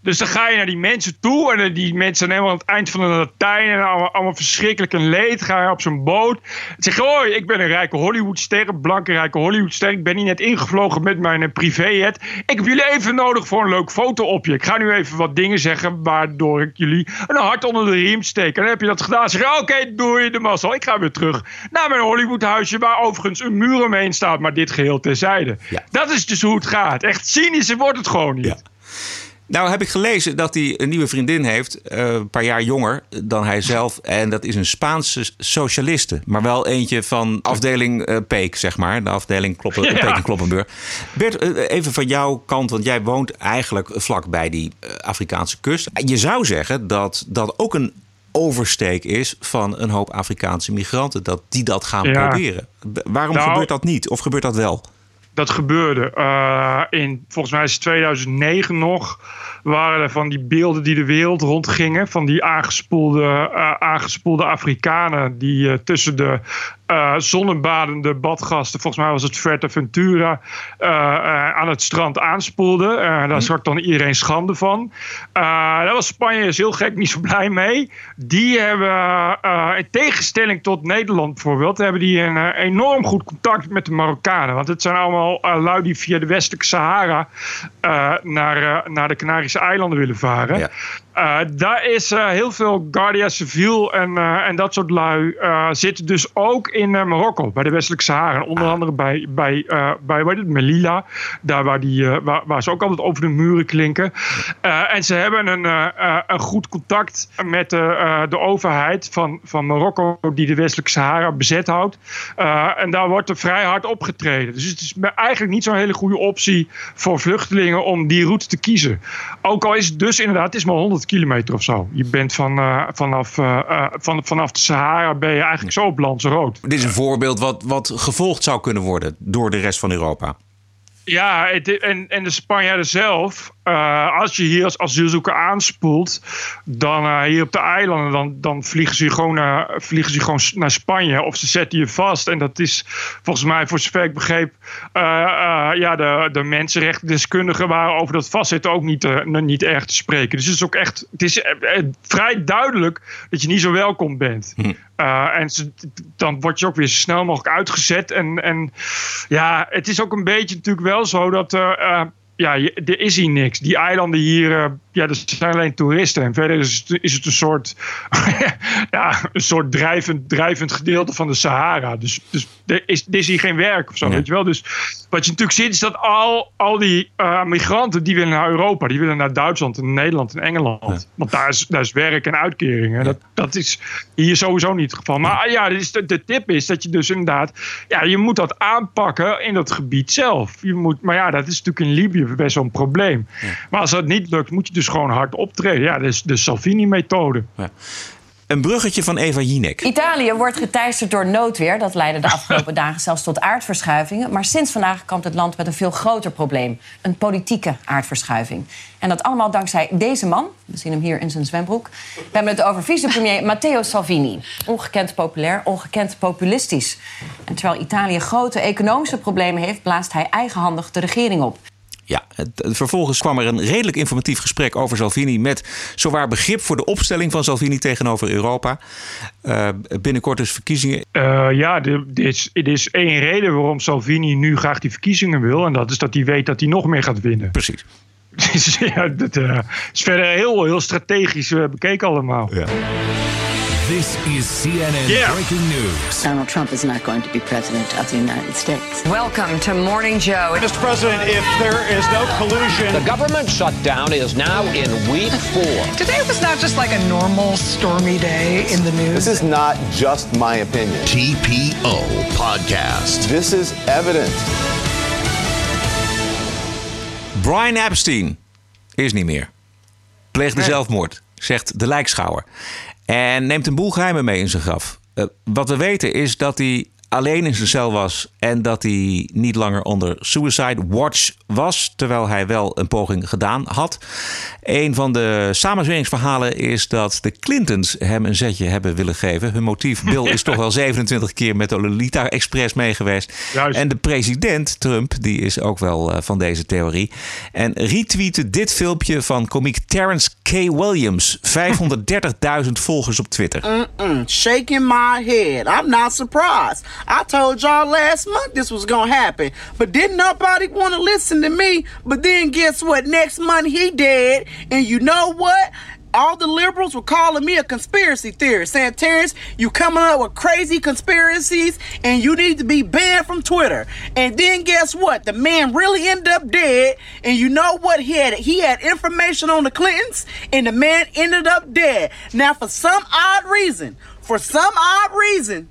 Dus dan ga je naar die mensen toe. En die mensen zijn helemaal aan het eind van de Latijn. En allemaal, allemaal verschrikkelijk en leed. Ga je op zo'n boot. Zeg hoi, ik ben een rijke Hollywoodster. Een blanke rijke Hollywoodster. Ik ben hier net ingevlogen met mijn eh, privéjet. Ik heb jullie even nodig voor een leuk fotoopje. Ik ga nu even wat dingen zeggen. Waardoor ik jullie een hart onder de riem steek. En dan heb je dat gedaan. Zeg oké, doei de mazzel. Ik ga weer terug naar mijn Hollywoodhuisje. Waar overigens een muur omheen staat. Maar dit geheel terzijde. Dat is dus hoe het gaat. Echt cynischer wordt het gewoon niet. Nou heb ik gelezen dat hij een nieuwe vriendin heeft, eh, een paar jaar jonger dan hij zelf. En dat is een Spaanse socialiste, maar wel eentje van afdeling eh, Peek, zeg maar. De afdeling Kloppen, Ja. Peek en Kloppenburg. Bert, eh, even van jouw kant, want jij woont eigenlijk vlak bij die Afrikaanse kust. Je zou zeggen dat dat ook een oversteek is van een hoop Afrikaanse migranten. Dat die dat gaan Ja. proberen. Waarom Nou- gebeurt dat niet? Of gebeurt dat wel? Dat gebeurde. Eh, in, volgens mij is het 2009 nog. Waren er van die beelden die de wereld rondgingen. Van die aangespoelde, eh, aangespoelde Afrikanen. Die eh, tussen de eh zonnebadende badgasten. Volgens mij was het Fuerteventura. eh, aan het strand aanspoelden. Daar schrok dan iedereen schande van. Daar was Spanje is heel gek niet zo blij mee. Die hebben, in tegenstelling tot Nederland bijvoorbeeld, hebben die een enorm goed contact met de Marokkanen. Want het zijn allemaal lui die via de westelijke Sahara naar, naar de Canarische eilanden willen varen. Eh, daar is eh, heel veel Guardia Civil en, eh, en dat soort lui zitten dus ook in Marokko, bij de westelijke Sahara. Onder andere bij, bij, bij wat het, Melilla, daar waar, die, waar, waar ze ook altijd over de muren klinken. En ze hebben een, een goed contact met de, de overheid van, van Marokko, die de westelijke Sahara bezet houdt. En daar wordt er vrij hard opgetreden. Dus het is eigenlijk niet zo'n hele goede optie voor vluchtelingen om die route te kiezen. Ook al is het dus inderdaad, het is maar 100 kilometer of zo. Je bent van, eh, vanaf, eh, eh, van, vanaf de Sahara ben je eigenlijk zo op Lanzarote. Dit is een voorbeeld wat, wat gevolgd zou kunnen worden door de rest van Europa. Ja, en, en de Spanjaarden zelf, eh, als je hier als asielzoeker aanspoelt, dan eh, hier op de eilanden, dan, dan vliegen, ze gewoon, eh, vliegen ze gewoon naar Spanje of ze zetten je vast. En dat is volgens mij, voor zover ik begreep, eh, ja, de, de mensenrechtdeskundigen waren over dat vastzitten ook niet, niet erg te spreken. Dus het is ook echt, het is vrij duidelijk dat je niet zo welkom bent. Eh, en dan word je ook weer zo snel mogelijk uitgezet. En, en ja, het is ook een beetje natuurlijk wel zo dat. eh, ja, je- er is hier niks. Die eilanden hier, eh, ja, er zijn alleen toeristen. En verder is het, is het een soort, ja, een soort drijvend, drijvend gedeelte van de Sahara. Dus, dus er, is, er is hier geen werk of zo, weet je wel. Dus wat je natuurlijk ziet is dat al, al die eh, migranten die willen naar Europa, die willen naar Duitsland en Nederland en Engeland. Want daar is, daar is werk en uitkeringen. Dat, dat is hier sowieso niet het geval. Maar ja, dus de, de tip is dat je dus inderdaad, ja, je moet dat aanpakken in dat gebied zelf. Je moet, maar ja, dat is natuurlijk in Libië best wel een probleem. Maar als dat niet lukt, moet je dus gewoon hard optreden. Ja, dat is de Salvini-methode. Een bruggetje van Eva Jinek. Italië wordt geteisterd door noodweer. Dat leidde de afgelopen dagen zelfs tot aardverschuivingen. Maar sinds vandaag kampt het land met een veel groter probleem. Een politieke aardverschuiving. En dat allemaal dankzij deze man. We zien hem hier in zijn zwembroek. We hebben het over vicepremier Matteo Salvini. Ongekend populair, ongekend populistisch. En terwijl Italië grote economische problemen heeft... blaast hij eigenhandig de regering op. Ja, het- het- vervolgens kwam er een redelijk informatief gesprek over Salvini... met zowaar begrip voor de opstelling van Salvini tegenover Europa. Eh, binnenkort dus verkiezingen. Eh, ja, er er is, is één reden waarom Salvini nu graag die verkiezingen wil. En dat is dat hij weet dat hij nog meer gaat winnen. Precies. Dus ja, dat eh, is verder heel, heel strategisch bekeken allemaal. This is CNN Yeah. breaking news. Donald Trump is not going to be president of the United States. Welcome to Morning Joe. Mr. President, if there is no collusion. The government shutdown is now in week four. Today was not just like a normal stormy day in the news. This is not just my opinion. TPO Podcast. This is evidence. Brian Epstein is niet meer. Pleegde Nee. zelfmoord, zegt de lijkschouwer. En neemt een boel geheimen mee in zijn graf. Eh, wat we weten is dat hij alleen in zijn cel was en dat hij niet langer onder suicide watch was, terwijl hij wel een poging gedaan had. Een van de samenzweringsverhalen is dat de Clintons hem een zetje hebben willen geven. Hun motief, Bill is toch wel 27 keer met de Lolita Express mee geweest. En de president, Trump, die is ook wel eh, van deze theorie. En retweette dit filmpje van komiek Terrence K. Williams. 530.000 volgers op Twitter. Shaking my head. I'm not surprised. I told y'all last month this was gonna happen, but didn't nobody want to listen to me? But then guess what? Next month he dead, and you know what? All the liberals were calling me a conspiracy theorist, saying, Terrence, you coming up with crazy conspiracies, and you need to be banned from Twitter. And then guess what? The man really ended up dead, and you know what? He had he had information on the Clintons, and the man ended up dead. Now, for some odd reason, for some odd reason,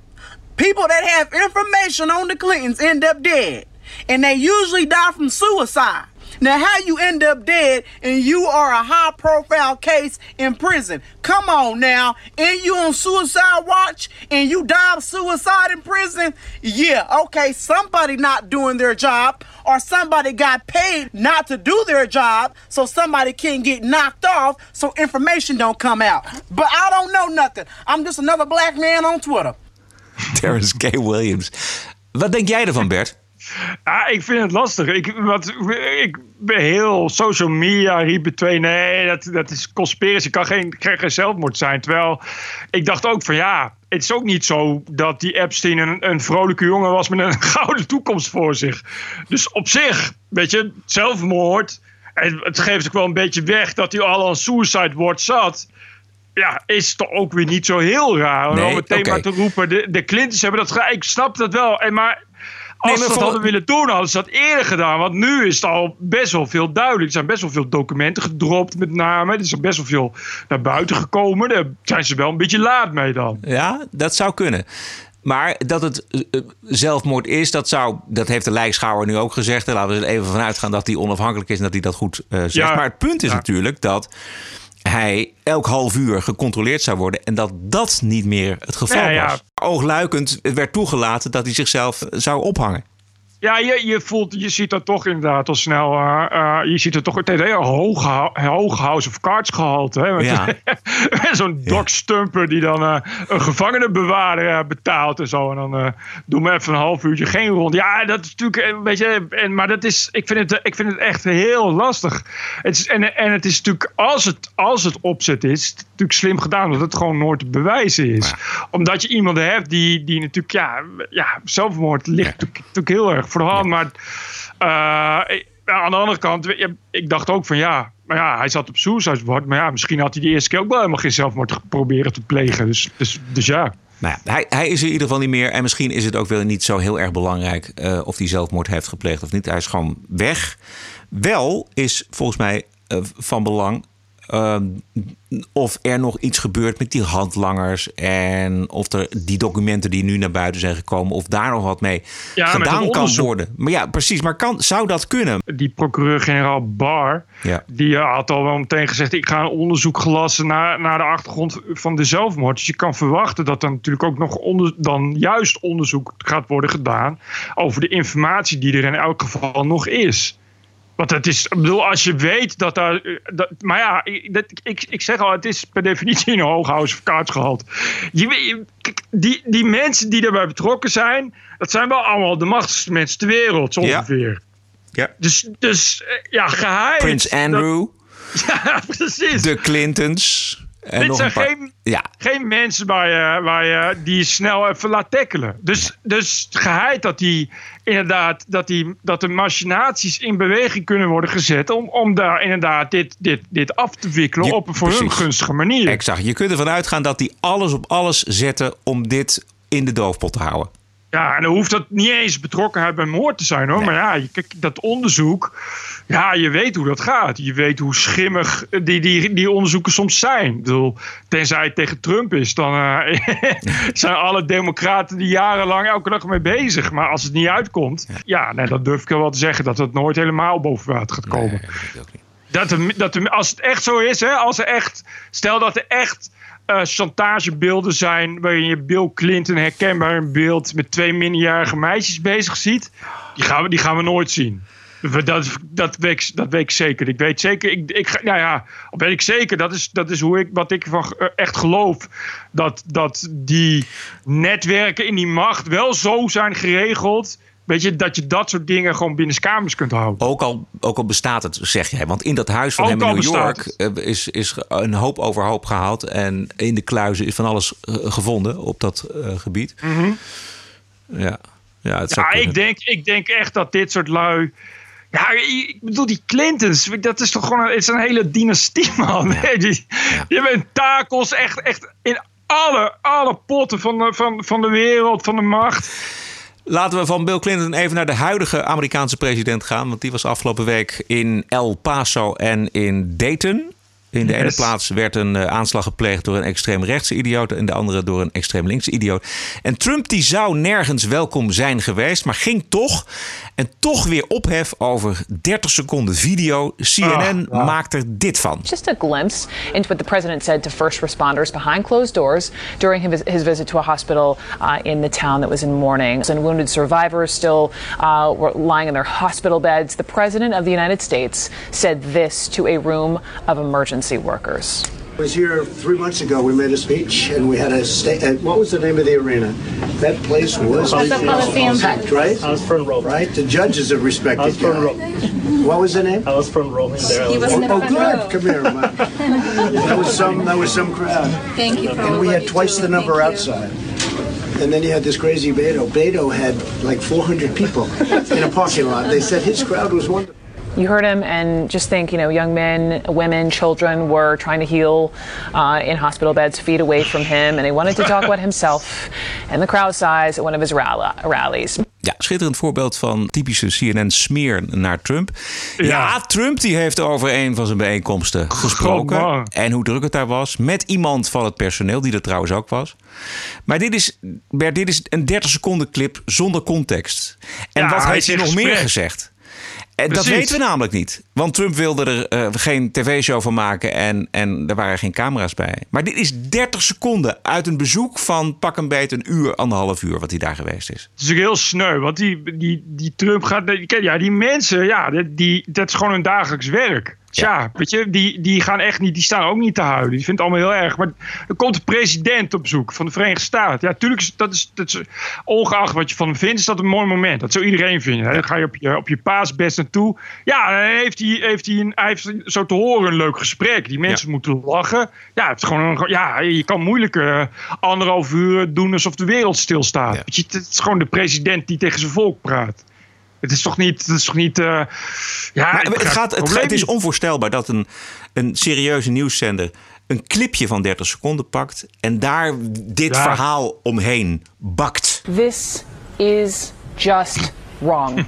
people that have information on the Clintons end up dead. And they usually die from suicide. Now, how you end up dead and you are a high profile case in prison? Come on now. And you on suicide watch and you die of suicide in prison? Yeah, okay, somebody not doing their job or somebody got paid not to do their job so somebody can get knocked off so information don't come out. But I don't know nothing. I'm just another black man on Twitter. Terrence K. Williams. Wat denk jij ervan, Bert? Ja, ik vind het lastig. Ik, wat, ik ben heel social media riepen twee. Nee, dat, dat is conspiratie. kan geen, kan geen zelfmoord zijn. Terwijl ik dacht ook van ja, het is ook niet zo dat die Epstein een, een vrolijke jongen was met een gouden toekomst voor zich. Dus op zich, weet je, zelfmoord. En het geeft ook wel een beetje weg dat hij al aan suicide watch zat. Ja, is toch ook weer niet zo heel raar. Nee, om meteen oké. maar te roepen. De, de Clintons hebben dat. Ik snap dat wel. En maar als ze dat hadden willen doen, hadden ze dat eerder gedaan. Want nu is het al best wel veel duidelijk. Er zijn best wel veel documenten gedropt, met name. Er is best wel veel naar buiten gekomen. Daar zijn ze wel een beetje laat mee dan. Ja, dat zou kunnen. Maar dat het eh, eh, zelfmoord is, dat, zou, dat heeft de lijkschouwer nu ook gezegd. Daar laten we er even van uitgaan dat hij onafhankelijk is en dat hij dat goed eh, zegt. Ja. Maar het punt is Ja. natuurlijk dat hij elk half uur gecontroleerd zou worden. En dat dat niet meer het geval Ja, ja. was. Oogluikend werd toegelaten dat hij zichzelf zou ophangen. Ja, je, je voelt, je ziet dat toch inderdaad al snel. eh, eh, je ziet het toch het heel hoog, hoog House of Cards gehalte. Hè? Met, Ja. zo'n Doc Stumper die dan eh, een gevangenenbewaarder betaalt en zo. En dan doen we even een half uurtje geen rond. Ja, dat is natuurlijk een beetje. En, maar dat is, ik, vind het, ik vind het echt heel lastig. Het is, en, en het is natuurlijk, als het, als het opzet is, is het natuurlijk slim gedaan, omdat het gewoon nooit te bewijzen is. Omdat je iemand hebt die, die natuurlijk, ja, ja zelfmoord ligt natuurlijk, natuurlijk heel erg Maar eh, ja, aan de andere kant, ik dacht ook van ja, maar ja, hij zat op suicide watch. Maar ja, misschien had hij de eerste keer ook wel helemaal geen zelfmoord proberen te plegen. Dus, dus, dus ja. Nou ja, hij, hij is er in ieder geval niet meer. En misschien is het ook wel niet zo heel erg belangrijk eh, of hij zelfmoord heeft gepleegd of niet. Hij is gewoon weg. Wel is volgens mij eh, van belang uh, of er nog iets gebeurt met die handlangers. En of er die documenten die nu naar buiten zijn gekomen, of daar nog wat mee Ja, gedaan kan worden. Maar ja, precies. Maar kan, zou dat kunnen? Die procureur-generaal Barr, Ja. die eh, had al wel meteen gezegd... ik ga een onderzoek gelassen naar, naar de achtergrond van de zelfmoord. Dus je kan verwachten dat er natuurlijk ook nog onder, dan juist onderzoek gaat worden gedaan... over de informatie die er in elk geval nog is. Want het is, ik bedoel, als je weet dat daar. eh, Dat, maar ja, ik, dat, ik, ik zeg al, het is per definitie een hooghouse of kijk, die, die mensen die daarbij betrokken zijn, dat zijn wel allemaal de machtigste mensen ter wereld, zo Ja. ongeveer. Ja. Dus, dus eh, ja, geheim. Prins Andrew, ja, precies. de Clintons. En Dit nog zijn paar. geen, Ja, geen mensen waar je, waar je die je snel even laat tackelen. Dus, dus geheid dat die inderdaad dat, die, dat de machinaties in beweging kunnen worden gezet om, om daar inderdaad dit, dit, dit af te wikkelen Je- op een voor hun gunstige manier. exact. Je kunt ervan uitgaan dat die alles op alles zetten om dit in de doofpot te houden. Ja, en dan hoeft dat niet eens betrokkenheid bij moord te zijn hoor. Maar ja, je- kijk, dat onderzoek, ja, je weet hoe dat gaat. Je weet hoe schimmig die, die, die onderzoeken soms zijn. Ik bedoel, tenzij het tegen Trump is, dan eh, zijn alle democraten die jarenlang elke dag mee bezig. Maar als het niet uitkomt, ja, nee, dan durf ik wel te zeggen dat het nooit helemaal boven water gaat komen. Dat er, dat er, als het echt zo is, hè, als er echt, stel dat er echt eh, chantagebeelden zijn waarin je Bill Clinton herkenbaar in beeld met twee minderjarige meisjes bezig ziet, die gaan we, die gaan we nooit zien. Dat, dat, weet, ik, dat weet ik zeker. Ik weet zeker, ik, ik, nou ja, weet ik zeker. Dat is, dat is hoe ik, wat ik van, eh, echt geloof. Dat, dat die netwerken in die macht wel zo zijn geregeld. Weet je, dat je dat soort dingen gewoon binnenskamers kunt houden. Ook al, ook al bestaat het, zeg jij. Want in dat huis van Ook hem in New York eh, is, is een hoop over hoop gehaald. En in de kluizen is van alles eh, gevonden op dat eh, gebied. Mhm. Ja, ja, het Ja, ik denk, ik denk echt dat dit soort lui. Ja, ik bedoel, die Clintons, dat is toch gewoon een, het is een hele dynastie, man. Die, die hebben takels echt, echt in alle, alle potten van de, van, van de wereld, van de macht. Laten we van Bill Clinton even naar de huidige Amerikaanse president gaan. Want die was afgelopen week in El Paso en in Dayton. In de ene plaats werd een eh, aanslag gepleegd door een extreemrechtse idioot. En de andere door een extreem linkse idioot. En Trump die zou nergens welkom zijn geweest. Maar ging toch. En toch weer ophef over 30 seconden video. CNN maakt er dit van. Just a glimpse into what the president said to first responders behind closed doors during his, his visit to a hospital uh, in the town that was in mourning. And wounded survivors still uh, were lying in their hospital beds. The president of the United States said this to a room of emergency workers. I was here three months ago. We made a speech and we had a sta- uh, what was the name of the arena? That place was At the Coliseum. packed, right? I was front row. Right? The judges have respected I was front you. row. What was the name? I was front row there. He was in the oh, front good. row. Come here, man. That was some. That was some crowd. Thank you for And we had twice the number Thank you. outside. And then you had this crazy Beto. Beto had like 400 people in a parking lot. They said his crowd was wonderful. You heard him and just think, you know, young men, women, children were trying to heal uh, in hospital beds, feet away from him, and he wanted to talk about himself and the crowd size at one of his rallies. Ja, schitterend voorbeeld van typische CNN-smeer naar Trump. Ja. Trump die heeft over een van zijn bijeenkomsten gesproken. En hoe druk het daar was. Met iemand van het personeel, die er trouwens ook was. Maar dit is, Bert, dit is een 30 seconden clip zonder context. En Ja, wat heeft hij nog meer gezegd? En dat Precies. weten we namelijk niet. Want Trump wilde er eh, geen tv-show van maken en, en er waren geen camera's bij. Maar dit is 30 seconden uit een bezoek van pak een beet een uur, anderhalf uur wat hij daar geweest is. Het is ook heel sneu, want die, die, die Trump gaat. Ja, die mensen, ja, die, die, dat is gewoon hun dagelijks werk. Tja, weet je, die, die gaan echt niet, die staan ook niet te huilen. Die vindt het allemaal heel erg. Maar er komt de president op bezoek van de Verenigde Staten. Ja, tuurlijk, dat is, dat is, ongeacht wat je van hem vindt, is dat een mooi moment. Dat zou iedereen vinden. hè. Dan ga je op je, op je paasbest naartoe. Ja, dan heeft hij, heeft hij, een, hij heeft zo te horen een leuk gesprek. Die mensen moeten lachen. Ja, het is gewoon een, ja, je kan moeilijk eh, anderhalf uur doen alsof de wereld stilstaat. Weet je, het is gewoon de president die tegen zijn volk praat. Het is toch niet. Het is toch niet. eh, ja, Maar het, gaat, het, probleem het is onvoorstelbaar dat een, een serieuze nieuwszender een clipje van 30 seconden pakt en daar dit Ja. verhaal omheen bakt. This is just wrong.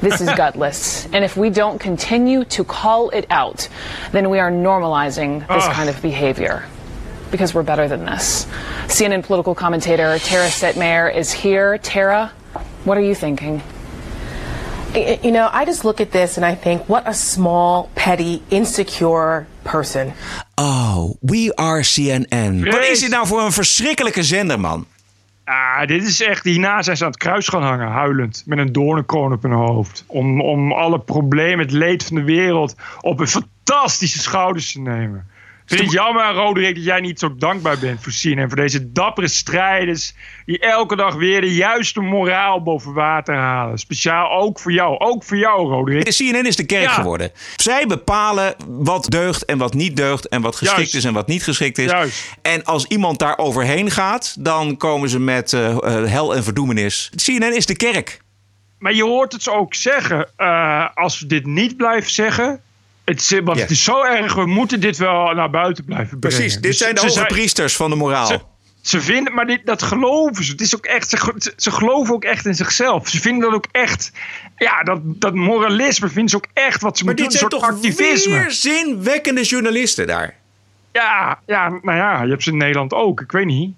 This is gutless. And if we don't continue to call it out, then we are normalizing this Ugh. kind of behavior. Because we're better than this. CNN political commentator Tara Setmayer is here. Tara, what are you thinking? You know, I just look at this and I think, what a small, petty, insecure person. Oh, we are CNN. Wat is dit nou voor een verschrikkelijke zender, man? Ah, dit is echt. Hierna zijn ze aan het kruis gaan hangen, huilend. Met een doornenkroon op hun hoofd. Om, om alle problemen, het leed van de wereld. op hun fantastische schouders te nemen. Vind het jammer, Roderick, dat jij niet zo dankbaar bent voor CNN. Voor deze dappere strijders. die elke dag weer de juiste moraal boven water halen. Speciaal ook voor jou. Ook voor jou, Roderick. De CNN is de kerk Ja. geworden. Zij bepalen wat deugt en wat niet deugt. En wat geschikt Juist. is en wat niet geschikt is. Juist. En als iemand daar overheen gaat, dan komen ze met eh, eh, hel en verdoemenis. CNN is de kerk. Maar je hoort het ze ook zeggen. eh, als we dit niet blijven zeggen. Het is, het is zo erg, we moeten dit wel naar buiten blijven brengen. Precies, dit Dus zijn de hoge zijn- priesters van de moraal. Ze, ze vinden, maar dit, dat geloven ze. Het is ook echt, ze, ze geloven ook echt in zichzelf. Ze vinden dat ook echt. Ja, dat, dat moralisme vinden ze ook echt wat ze maar moeten dit doen. zijn Een toch soort activisme. weer zinwekkende journalisten daar. Ja, ja, nou ja, je hebt ze in Nederland ook. Ik weet niet.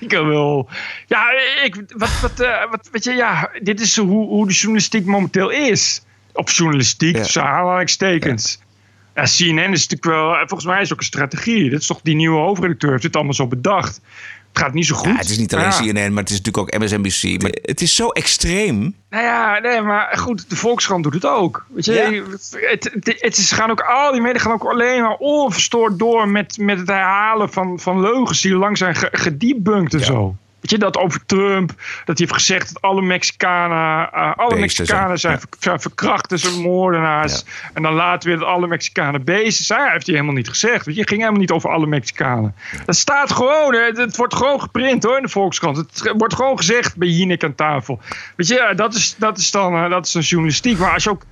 ik wil. Ja, ik, wat, wat, eh, wat, weet je, ja, dit is hoe, hoe de journalistiek momenteel is. Op journalistiek, Ja. tussen aanhalingstekens. Ja. CNN is natuurlijk wel, eh, volgens mij is het ook een strategie. Dit is toch die nieuwe hoofdredacteur, heeft dit allemaal zo bedacht. Het gaat niet zo goed. Ja, het is niet alleen Ja. CNN, maar het is natuurlijk ook MSNBC. Maar het is zo extreem. Nou ja, nee, maar goed, de Volkskrant doet het ook. Weet je, Ja. het, het, het is, gaan ook, al die media gaan ook alleen maar onverstoord door met, met het herhalen van, van leugens die lang zijn ge, gedebunked en zo. Weet je, dat over Trump, dat hij heeft gezegd dat alle Mexicanen, eh, alle Beesten Mexicanen zijn. zijn, ver- zijn verkrachters en moordenaars. En dan later weer dat alle Mexicanen beesten zijn. Hij heeft hij helemaal niet gezegd. Weet je, het ging helemaal niet over alle Mexicanen. Dat staat gewoon, hè. het, het wordt gewoon geprint hoor in de Volkskrant. Het wordt gewoon gezegd bij Jinek aan tafel. Weet je, dat is, dat is dan eh, dat is dan journalistiek. Maar als je ook,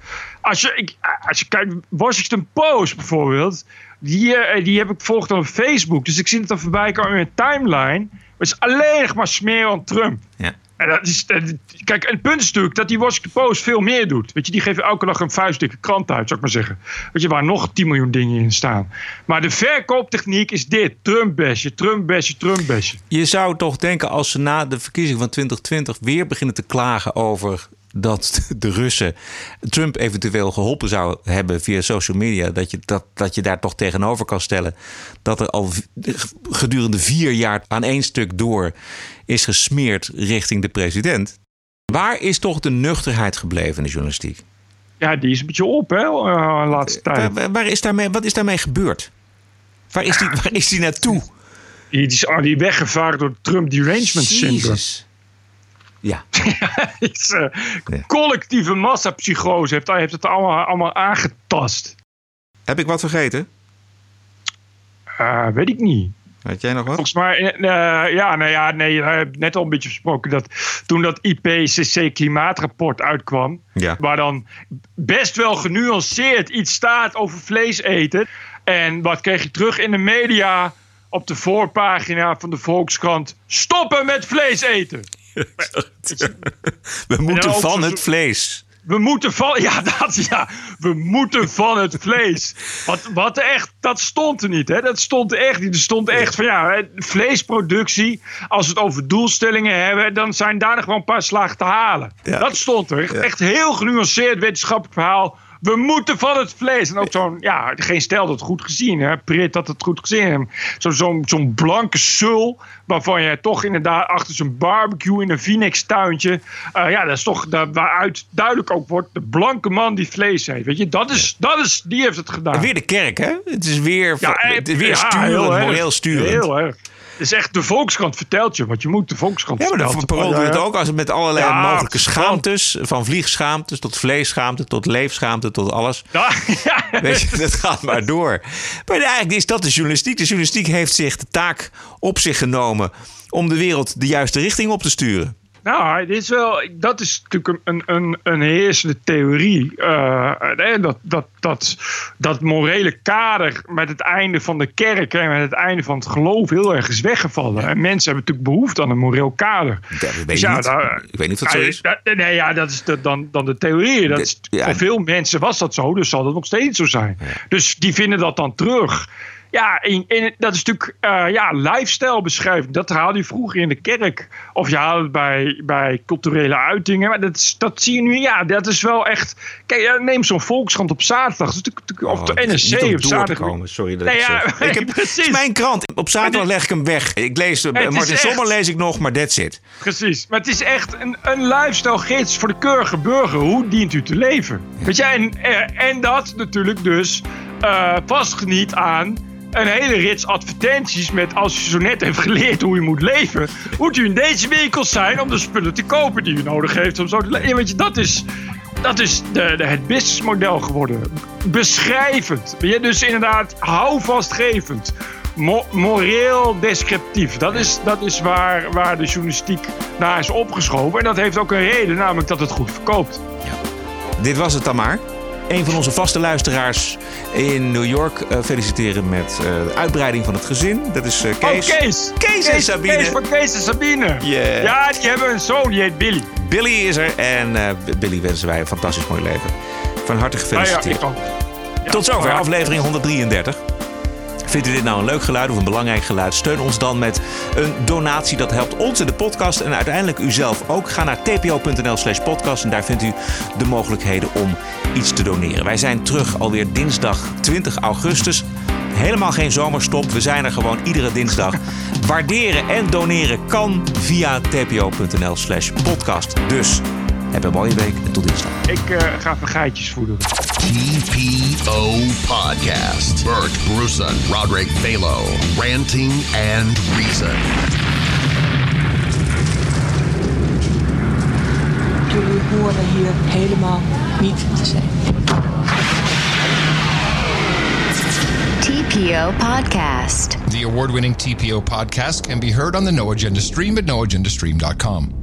als je, ik, als je kijkt, Washington Post bijvoorbeeld, die, eh, die heb ik volgd op Facebook. Dus ik zie het dan voorbij komen in mijn timeline. Het is alleen maar smeren aan Trump. Ja. En dat is, dat- kijk, en het punt is natuurlijk dat die Washington Post veel meer doet. Weet je, die geven elke dag een vuistdikke krant uit, zou ik maar zeggen. Weet je, waar nog 10 miljoen dingen in staan. Maar de verkooptechniek is dit: Trump-besje, Trump-besje, Trump-besje. Je zou toch denken als ze na de verkiezing van 2020 weer beginnen te klagen over dat de Russen Trump eventueel geholpen zou hebben via social media, dat je, dat, dat je daar toch tegenover kan stellen dat er al gedurende vier jaar aan één stuk door is gesmeerd richting de president. Waar is toch de nuchterheid gebleven in de journalistiek? Ja, die is een beetje op, hè, eh, de laatste tijd. Waar, is daarmee, wat is daarmee gebeurd? Waar is die, waar is die naartoe? Die is die weggevaren door Trump Derangement Syndrome. Ja. is, eh, Collectieve massapsychose heeft, heeft het allemaal, allemaal aangetast. Heb ik wat vergeten? Eh, weet ik niet. Weet jij nog wat? Volgens mij, eh, ja, nou ja, nee, je hebt net al een beetje besproken dat toen dat IPCC klimaatrapport uitkwam, Ja. waar dan best wel genuanceerd iets staat over vlees eten. En wat kreeg je terug in de media op de voorpagina van de Volkskrant? Stoppen met vlees eten! We moeten van het vlees. We moeten van, ja, dat, ja, we moeten van het vlees. Wat, wat echt, dat stond er niet, hè? Dat stond echt niet. Er stond echt van, ja, vleesproductie, als we het over doelstellingen hebben, dan zijn daar nog wel een paar slagen te halen. Dat stond er. Echt, echt heel genuanceerd wetenschappelijk verhaal. We moeten van het vlees. En ook zo'n, ja, geen stel dat het goed gezien, hè? Prit had het goed gezien. Zo- Zo'n zo'n blanke sul, waarvan je toch inderdaad achter zo'n barbecue in een Phoenix tuintje. eh, ja, dat is toch daar, waaruit duidelijk ook wordt: de blanke man die vlees heeft. Weet je, dat is, dat is, die heeft het gedaan. Weer de kerk, hè? Het is weer, Ja, het is weer ja, sturend, heel moreel sturend. Heel erg. Het is echt de Volkskrant vertelt je wat je moet. De Volkskrant Ja, maar dat parool doet het ook als het met allerlei Ja, mogelijke schaamtes. Van vliegschaamtes tot vleesschaamte, tot leefschaamte, tot alles. Ja, Weet je, dat gaat maar door. Maar eigenlijk is dat de journalistiek. De journalistiek heeft zich de taak op zich genomen om de wereld de juiste richting op te sturen. Nou, dit is wel, dat is natuurlijk een, een, een heersende theorie. Uh, dat, dat, dat, dat morele kader met het einde van de kerk en met het einde van het geloof heel erg is weggevallen. En mensen hebben natuurlijk behoefte aan een moreel kader. Dat weet dus ja, niet. Daar, ik weet niet of dat zo is. nee, ja, dat is de, dan, dan de theorie. Dat is, Voor veel mensen was dat zo, dus zal dat nog steeds zo zijn. Dus die vinden dat dan terug. Ja, en, en, dat is natuurlijk uh, ja, lifestyle beschrijving. Dat haalde je vroeger in de kerk. Of je haalde het bij, bij culturele uitingen. Maar dat, is, dat zie je nu, ja, dat is wel echt... Kijk, neem zo'n Volkskrant op zaterdag. of de oh, NSC op zaterdag. Komen. Sorry dat nee, ik ja, zeg. Ik heb, mijn krant. Op zaterdag leg ik hem weg. Ik lees, Martin Sommer lees ik nog, maar that's it. Precies. Maar het is echt een, een lifestyle gids voor de keurige burger. Hoe dient u te leven? Weet je, en, eh, en dat natuurlijk dus uh, vastgeniet aan een hele rits advertenties met als je zo net heeft geleerd hoe je moet leven, moet u in deze winkels zijn om de spullen te kopen die u nodig heeft om zo te leven. Je, dat is, dat is de, de, het businessmodel geworden. Beschrijvend. Je, dus inderdaad houvastgevend. Mo moreel descriptief. Dat is, dat is waar, waar de journalistiek naar is opgeschoven. En dat heeft ook een reden, namelijk dat het goed verkoopt. Ja. Dit was het dan maar een van onze vaste luisteraars in New York uh, feliciteren met uh, de uitbreiding van het gezin. Dat is uh, Kees. Oh, Kees. Kees. en Sabine. Kees van Kees en Sabine. Yeah. Ja, die hebben een zoon, die heet Billy. Billy is er en Billy wensen wij een fantastisch mooi leven. Van harte gefeliciteerd. Ah, ja, Tot zover aflevering 133. Vindt u dit nou een leuk geluid of een belangrijk geluid? Steun ons dan met een donatie. Dat helpt ons in de podcast en uiteindelijk u zelf ook. Ga naar tpo.nl slash podcast en daar vindt u de mogelijkheden om iets te doneren. Wij zijn terug alweer dinsdag 20 augustus. Helemaal geen zomerstop. We zijn er gewoon iedere dinsdag. Waarderen en doneren kan via tpo.nl slash podcast. Dus heb een mooie week en tot dinsdag. Ik uh, ga even geitjes voeden. TPO Podcast. Bert Brussen, Roderick Balo. Ranting and Reason. Jullie horen hier helemaal niet te zijn. TPO Podcast. The award winning TPO podcast can be heard on the No Agenda stream at noagendastream.com.